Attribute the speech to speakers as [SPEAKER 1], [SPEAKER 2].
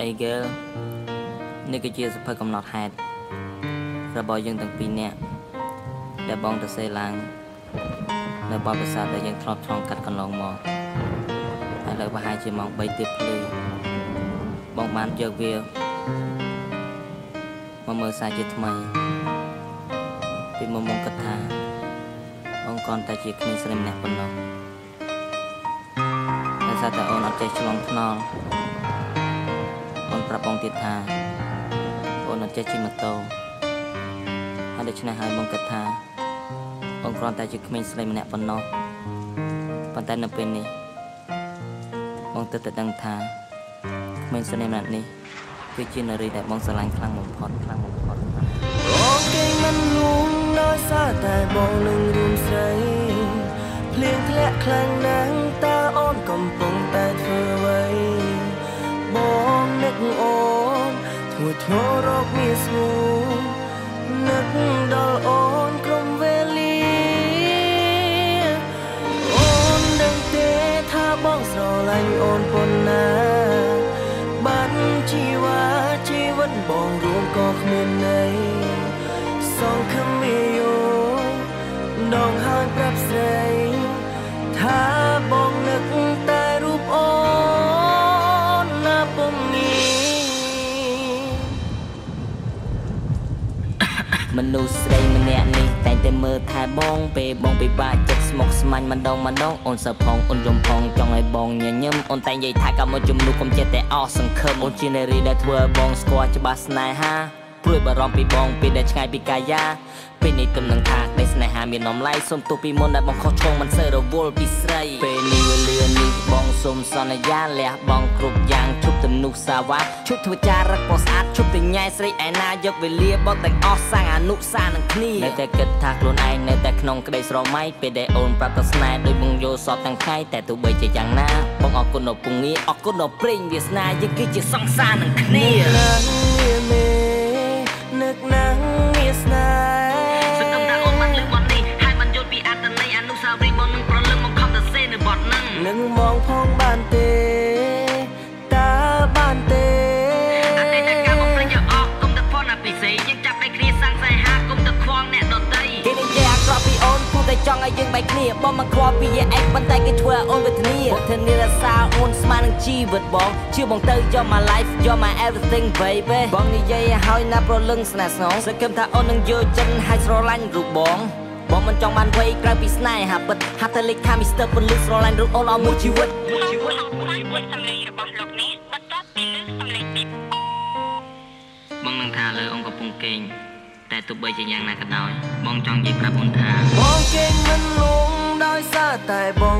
[SPEAKER 1] អី girl នេះគឺជាសភៅកំណត់ហេតុរបស់យើងទាំងពីរនាក់ដែលបងទៅសេឡើងនៅបបិសាទដែលយើងធ្លាប់ឆ្លងកាត់កន្លងមកហើយលើប្រហែលជាម៉ោង3ទៀតភ្លឺបងបានយកវាមកមើលសារជាថ្មីពីមុំមកគិតថាបងគ្រាន់តែជាក្មេងស្រីម្នាក់ប៉ុណ្ណោះតែសារតែអូនអត់ចេះឆ្លងថ្នល់អូន ប្រាប់បងទៀតថាអូនអត់ចេះជិះម៉ូតូហើយដូច្នេះហើយបងគិតថាបងគ្រាន់តែជាក្មេងស្រីម្នាក់ប៉ុណ្ណោះប៉ុន្តែនៅពេលនេះបងទើបតែដឹងថាក្មេងស្រីម្នាក់នេះគឺជានារីដែលបងស្រឡាញ់ខ្លាំងបំផុតខ្លាំងបំផុត
[SPEAKER 2] បងគេមិនលួងដោយសារតែបងនឹងរួមស្រីភ្លៀងធ្លាក់ខ្លាំងណាស់ ក៏គ្មានន័យសងខំមីយោដងហើយ
[SPEAKER 1] មនុស្សស្រីម្នាក់នេះតែងតែមើលថែបងពេលបងពិបាកចិត្តស្មុគស្មាញ់ម្ដងម្ដងអូនសើផងអូនយំផងចង់ឲ្យបងញញឹមអូនតែនិយាយថាកាមកជំនួសកុំចិត្តតែអស់សង្ឃឹមអូនជានារីដែលធ្វើឲ្យបងស្គាល់ច្បាស់ស្នេហាព្រួយបារម្ភពីបងពេលដែលឆ្ងាយពីកាយាពេលនេះទំនឹងថាក្តីស្នេហាមាននំឡៃសុំទោសពីមុនដែលបងខុសឆ្គងមិនសូវរវល់ពីស្រីពេលនេះវេលានេះបងសុំសន្យាលះបងគ្រប់យ៉ាងជប់ទំ នុះសាវ៉ាជប់ធ្វើចារឹកបងស្អាតជប់ទៅញ៉ែស្រីឯណាយកវេលាបងទាំងអស់សាំងអនុសានឹងគ្នានៅតែគិតថាខ្លួនឯងនៅតែក្នុងក្តីស្រមៃពេលដែលអូនប្រាប់ទៅស្នេហ៍ដោយបងយល់សពទាំងថ្ងៃតែទោះបីជាយ៉ាងណាបងអរគុណដល់ពងងារអរគុណដល់ព្រេងវាសនាយើងគឺជាសង្សារនឹងគ្នា
[SPEAKER 2] នឹកណាស់មាន
[SPEAKER 1] ចង់ឲ្យយើងបែកគ្នាបងមិនខ្វល់ពីយឯងប៉ុន្តែគេធ្វើឲ្យអូនវេទនាបងធានារសាអូនស្មាននឹងជីវិតបងជឿបងទៅយក my life យក my everything baby បងនិយាយឲ្យណាប្រលឹងស្នេហ៍ស្នងសង្ឃឹមថាអូននឹងយកចិត្តឲ្យស្រឡាញ់រូបបងបងមិនចង់បានវ័យក្រៅពីស្នេហាពិតហាត់តែលេខខាមីស្ទ័រពលិស្រឡាញ់រូបអូនឲ្យមួយជីវិតមួយជីវិតជីវិតសម្លេងរបស់លោកនេះបន្ទាប់ពីលឺសម្លេងពីបងនឹងថាលើអង្គកំពុងកេង តែទោះបីជាយ៉ាងណាក៏ដោយបងចង់និយាយប្រាប់អូនថា
[SPEAKER 2] បងគេមិនលងដោយសារតែបង